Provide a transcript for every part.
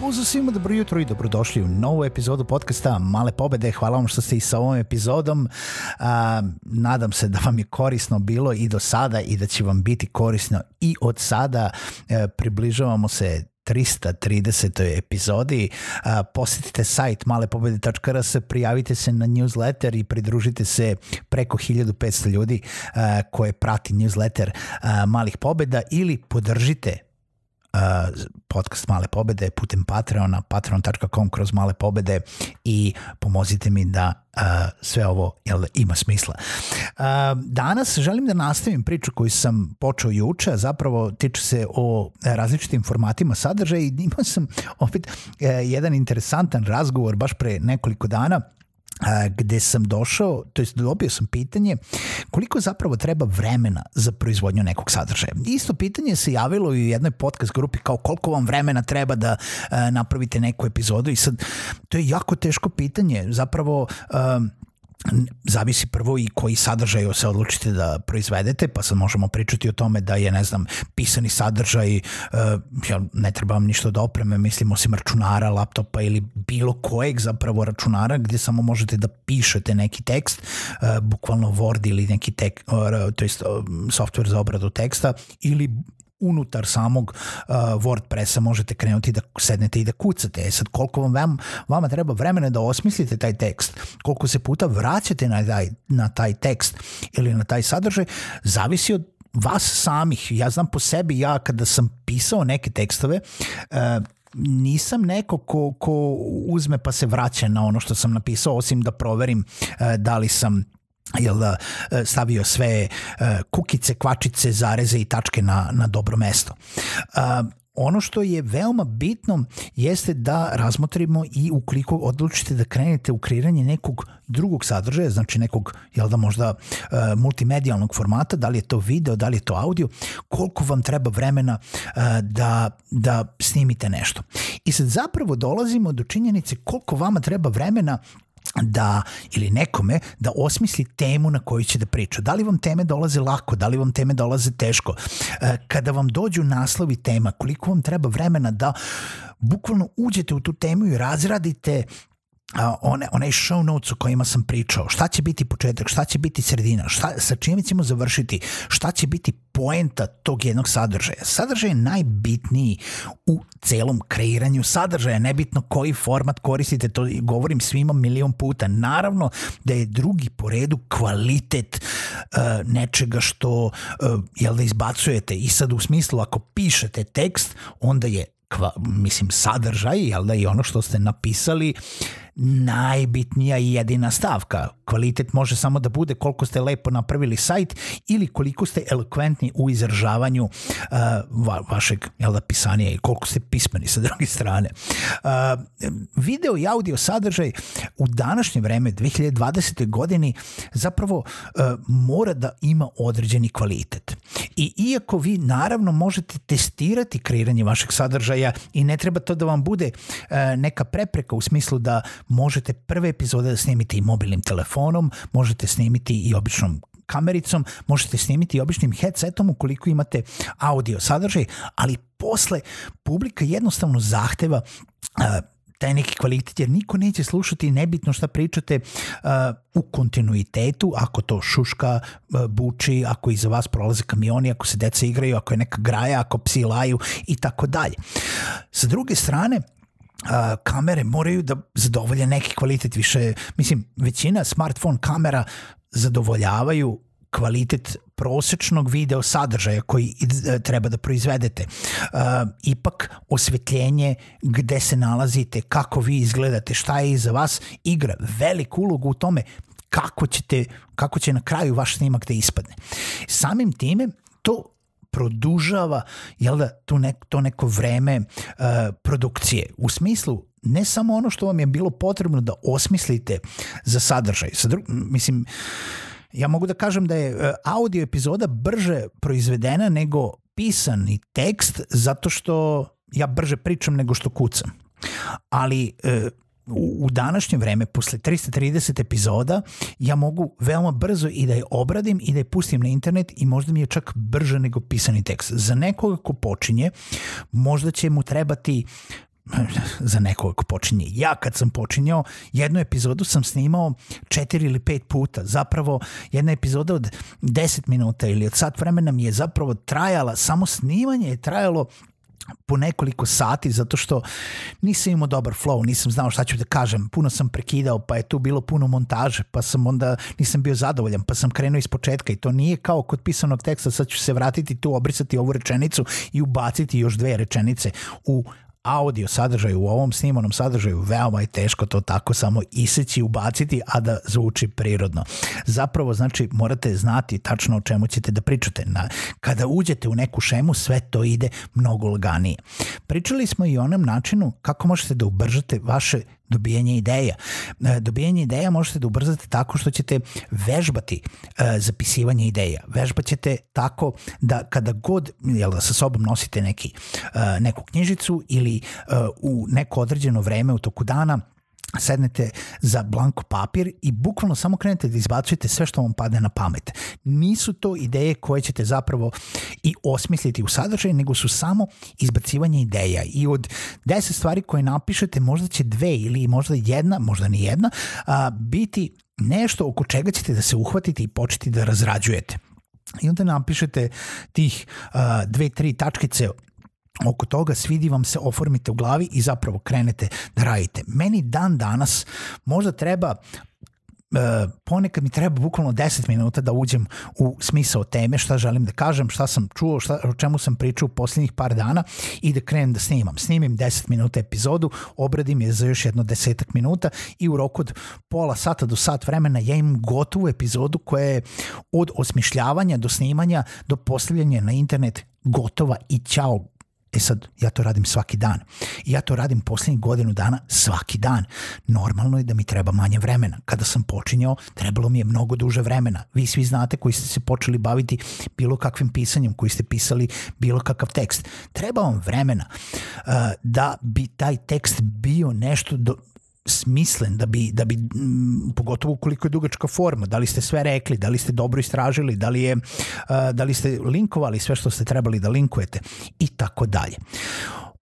Pozdrav svima, dobro jutro i dobrodošli u novu epizodu podcasta Male pobede. Hvala vam što ste i sa ovom epizodom. A, nadam se da vam je korisno bilo i do sada i da će vam biti korisno i od sada. E, približavamo se 330. epizodi. A, posetite sajt malepobede.rs, prijavite se na newsletter i pridružite se preko 1500 ljudi a, koje prati newsletter a, Malih pobeda ili podržite podcast Male pobede putem Patreona, patreon.com kroz Male pobede i pomozite mi da uh, sve ovo jel, ima smisla. Uh, danas želim da nastavim priču koju sam počeo juče, zapravo tiče se o različitim formatima sadržaja i imao sam opet uh, jedan interesantan razgovor baš pre nekoliko dana gde sam došao, to jest dobio sam pitanje koliko zapravo treba vremena za proizvodnju nekog sadržaja. Isto pitanje se javilo i u jednoj podcast grupi kao koliko vam vremena treba da napravite neku epizodu i sad to je jako teško pitanje. Zapravo zavisi prvo i koji sadržaj se odlučite da proizvedete, pa sad možemo pričati o tome da je, ne znam, pisani sadržaj, uh, ja ne treba vam ništa od opreme, mislim osim računara, laptopa ili bilo kojeg zapravo računara gde samo možete da pišete neki tekst, uh, bukvalno Word ili neki tek, uh, to jest software za obradu teksta ili unutar samog uh, WordPressa možete krenuti da sednete i da kucate. E sad, koliko vam, vam vama treba vremena da osmislite taj tekst, koliko se puta vraćate na taj, na taj tekst ili na taj sadržaj, zavisi od vas samih. Ja znam po sebi, ja kada sam pisao neke tekstove, uh, nisam neko ko, ko uzme pa se vraća na ono što sam napisao, osim da proverim uh, da li sam jel da, e, stavio sve e, kukice, kvačice, zareze i tačke na, na dobro mesto. Ono što je veoma bitno jeste da razmotrimo i ukoliko odlučite da krenete u kreiranje nekog drugog sadržaja, znači nekog, jel da možda uh, multimedijalnog formata, da li je to video, da li je to audio, koliko vam treba vremena uh, da, da snimite nešto. I sad zapravo dolazimo do činjenice koliko vama treba vremena da ili nekome da osmisli temu na koju će da priča. Da li vam teme dolaze lako, da li vam teme dolaze teško. E, kada vam dođu naslovi tema, koliko vam treba vremena da bukvalno uđete u tu temu i razradite one, onaj show notes o kojima sam pričao, šta će biti početak, šta će biti sredina, šta, sa čime ćemo završiti, šta će biti poenta tog jednog sadržaja. Sadržaj je najbitniji u celom kreiranju sadržaja, nebitno koji format koristite, to govorim svima milion puta. Naravno da je drugi po redu kvalitet uh, nečega što uh, jel da izbacujete i sad u smislu ako pišete tekst, onda je kva, mislim sadržaj, jel da i ono što ste napisali najbitnija i jedina stavka. Kvalitet može samo da bude koliko ste lepo napravili sajt ili koliko ste elokventni u izražavanju uh, va, vašeg jel da, pisanja i koliko ste pismeni sa druge strane. Uh, video i audio sadržaj u današnje vreme, 2020. godini, zapravo uh, mora da ima određeni kvalitet. I iako vi naravno možete testirati kreiranje vašeg sadržaja i ne treba to da vam bude uh, neka prepreka u smislu da možete prve epizode da snimite i mobilnim telefonom, možete snimiti i običnom kamericom, možete snimiti i običnim headsetom ukoliko imate audio sadržaj, ali posle publika jednostavno zahteva uh, taj neki kvalitet, jer niko neće slušati nebitno šta pričate uh, u kontinuitetu, ako to šuška, uh, buči, ako iza vas prolaze kamioni, ako se deca igraju, ako je neka graja, ako psi laju i tako dalje. Sa druge strane, a, kamere moraju da zadovolje neki kvalitet više, mislim, većina smartphone kamera zadovoljavaju kvalitet prosečnog video sadržaja koji e, treba da proizvedete. Ipak osvetljenje gde se nalazite, kako vi izgledate, šta je iza vas, igra veliku ulogu u tome kako, ćete, kako će na kraju vaš snimak da ispadne. Samim time to produžava jel da, to, ne, to neko vreme uh, produkcije. U smislu ne samo ono što vam je bilo potrebno da osmislite za sadržaj. Sa dru, mislim, ja mogu da kažem da je uh, audio epizoda brže proizvedena nego pisani tekst zato što ja brže pričam nego što kucam. Ali uh, u, u današnje vreme, posle 330 epizoda, ja mogu veoma brzo i da je obradim i da je pustim na internet i možda mi je čak brže nego pisani tekst. Za nekoga ko počinje, možda će mu trebati za nekoga ko počinje. Ja kad sam počinjao, jednu epizodu sam snimao četiri ili pet puta. Zapravo, jedna epizoda od 10 minuta ili od sat vremena mi je zapravo trajala, samo snimanje je trajalo po nekoliko sati zato što nisam imao dobar flow, nisam znao šta ću da kažem, puno sam prekidao pa je tu bilo puno montaže pa sam onda nisam bio zadovoljan pa sam krenuo iz početka i to nije kao kod pisanog teksta sad ću se vratiti tu, obrisati ovu rečenicu i ubaciti još dve rečenice u audio sadržaju, u ovom snimanom sadržaju veoma je teško to tako samo iseći, ubaciti, a da zvuči prirodno. Zapravo, znači, morate znati tačno o čemu ćete da pričate. Na, kada uđete u neku šemu, sve to ide mnogo laganije. Pričali smo i o onom načinu kako možete da ubržate vaše dobijanje ideja. E, dobijanje ideja možete da ubrzate tako što ćete vežbati e, zapisivanje ideja. Vežbat ćete tako da kada god jel, sa sobom nosite neki, e, neku knjižicu ili u neko određeno vreme u toku dana sednete za blanko papir i bukvalno samo krenete da izbacujete sve što vam padne na pamet. Nisu to ideje koje ćete zapravo i osmisliti u sadržaju, nego su samo izbacivanje ideja i od deset stvari koje napišete možda će dve ili možda jedna, možda ni jedna, a, biti nešto oko čega ćete da se uhvatite i početi da razrađujete. I onda napišete tih uh, dve, tri tačkice oko toga svidi vam se, oformite u glavi i zapravo krenete da radite. Meni dan danas možda treba Uh, ponekad mi treba bukvalno 10 minuta da uđem u smisao teme, šta želim da kažem, šta sam čuo, šta, o čemu sam pričao u poslednjih par dana i da krenem da snimam. Snimim 10 minuta epizodu, obradim je za još jedno desetak minuta i u roku od pola sata do sat vremena ja imam gotovu epizodu koja je od osmišljavanja do snimanja do postavljanja na internet gotova i ćao E sad, ja to radim svaki dan. I ja to radim poslednjih godinu dana svaki dan. Normalno je da mi treba manje vremena. Kada sam počinjao, trebalo mi je mnogo duže vremena. Vi svi znate koji ste se počeli baviti bilo kakvim pisanjem, koji ste pisali bilo kakav tekst. Treba vam vremena uh, da bi taj tekst bio nešto do, smislen da bi, da bi m, pogotovo koliko je dugačka forma, da li ste sve rekli, da li ste dobro istražili, da li, je, da li ste linkovali sve što ste trebali da linkujete i tako dalje.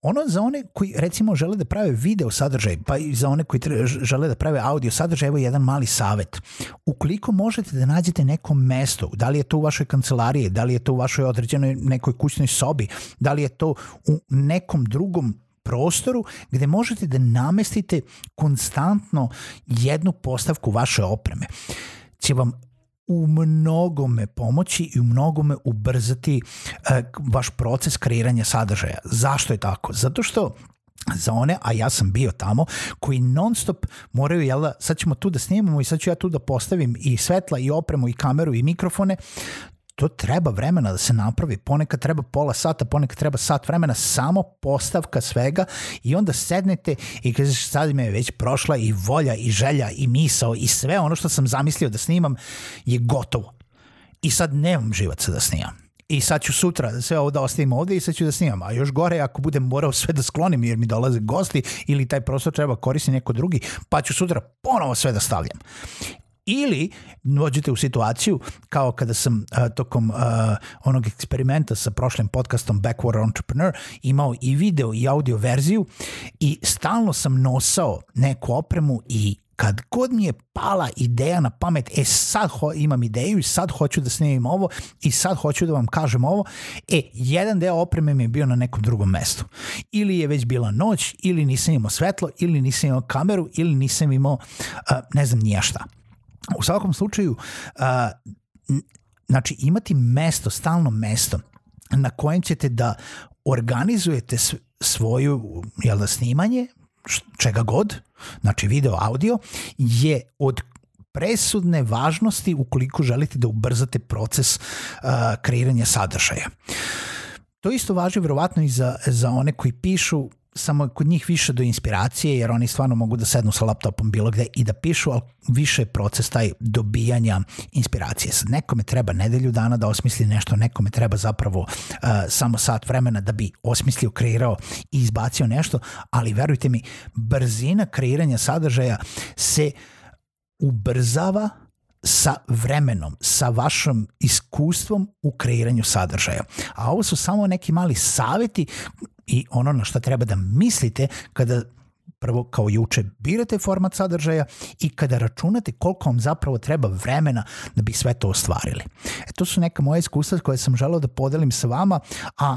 Ono za one koji recimo žele da prave video sadržaj, pa i za one koji žele da prave audio sadržaj, evo jedan mali savet. Ukoliko možete da nađete neko mesto, da li je to u vašoj kancelariji, da li je to u vašoj određenoj nekoj kućnoj sobi, da li je to u nekom drugom prostoru gde možete da namestite konstantno jednu postavku vaše opreme će vam u mnogome pomoći i u mnogome ubrzati uh, vaš proces kreiranja sadržaja. Zašto je tako? Zato što za one, a ja sam bio tamo, koji non stop moraju, jel da, sad ćemo tu da snimamo i sad ću ja tu da postavim i svetla i opremu i kameru i mikrofone, to treba vremena da se napravi, ponekad treba pola sata, ponekad treba sat vremena, samo postavka svega i onda sednete i kažeš sad me je već prošla i volja i želja i misao i sve ono što sam zamislio da snimam je gotovo. I sad nemam živaca da snimam i sad ću sutra sve ovo da ostavim ovde i sad ću da snimam. A još gore ako budem morao sve da sklonim jer mi dolaze gosti ili taj prostor treba koristiti neko drugi, pa ću sutra ponovo sve da stavljam ili dođete u situaciju kao kada sam uh, tokom uh, onog eksperimenta sa prošlim podcastom Backwater Entrepreneur imao i video i audio verziju i stalno sam nosao neku opremu i kad god mi je pala ideja na pamet, e sad ho, imam ideju i sad hoću da snimim ovo i sad hoću da vam kažem ovo, e, jedan deo opreme mi je bio na nekom drugom mestu. Ili je već bila noć, ili nisam imao svetlo, ili nisam imao kameru, ili nisam imao, uh, ne znam, nija šta. U svakom slučaju, uh, znači imati mesto, stalno mesto na kojem ćete da organizujete svoju jel da, snimanje, čega god, znači video, audio, je od presudne važnosti ukoliko želite da ubrzate proces uh, kreiranja sadržaja. To isto važi verovatno i za, za one koji pišu samo kod njih više do inspiracije, jer oni stvarno mogu da sednu sa laptopom bilo gde i da pišu, ali više je proces taj dobijanja inspiracije. Sad nekome treba nedelju dana da osmisli nešto, nekome treba zapravo uh, samo sat vremena da bi osmislio, kreirao i izbacio nešto, ali verujte mi, brzina kreiranja sadržaja se ubrzava sa vremenom, sa vašim iskustvom u kreiranju sadržaja. A ovo su samo neki mali saveti i ono na što treba da mislite kada prvo kao juče birate format sadržaja i kada računate koliko vam zapravo treba vremena da bi sve to ostvarili. E, to su neka moja iskustva koje sam želeo da podelim sa vama, a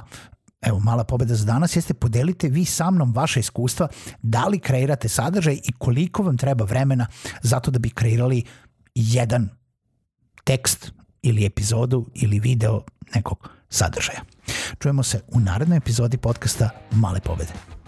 evo mala pobeda za danas jeste podelite vi sa mnom vaše iskustva, da li kreirate sadržaj i koliko vam treba vremena zato da bi kreirali jedan tekst ili epizodu ili video nekog sadržaja. Čujemo se u narednoj epizodi podcasta Male pobede.